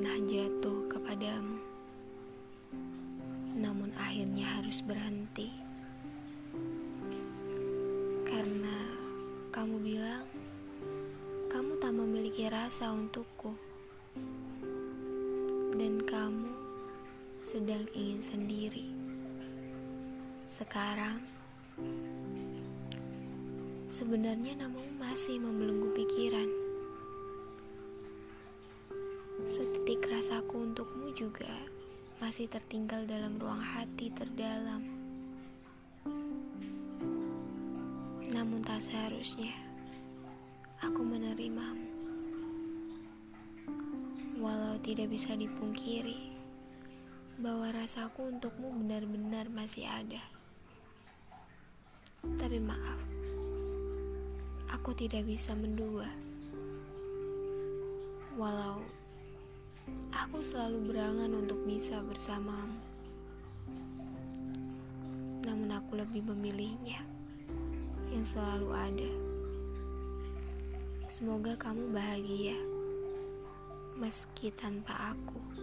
pernah jatuh kepadamu, namun akhirnya harus berhenti karena kamu bilang kamu tak memiliki rasa untukku, dan kamu sedang ingin sendiri. Sekarang, sebenarnya namamu masih membelenggu pikiran. Rasaku untukmu juga masih tertinggal dalam ruang hati terdalam. Namun tak seharusnya aku menerimamu. Walau tidak bisa dipungkiri bahwa rasaku untukmu benar-benar masih ada. Tapi maaf, aku tidak bisa mendua. Walau aku selalu berangan untuk bisa bersamamu. Namun aku lebih memilihnya yang selalu ada. Semoga kamu bahagia meski tanpa aku.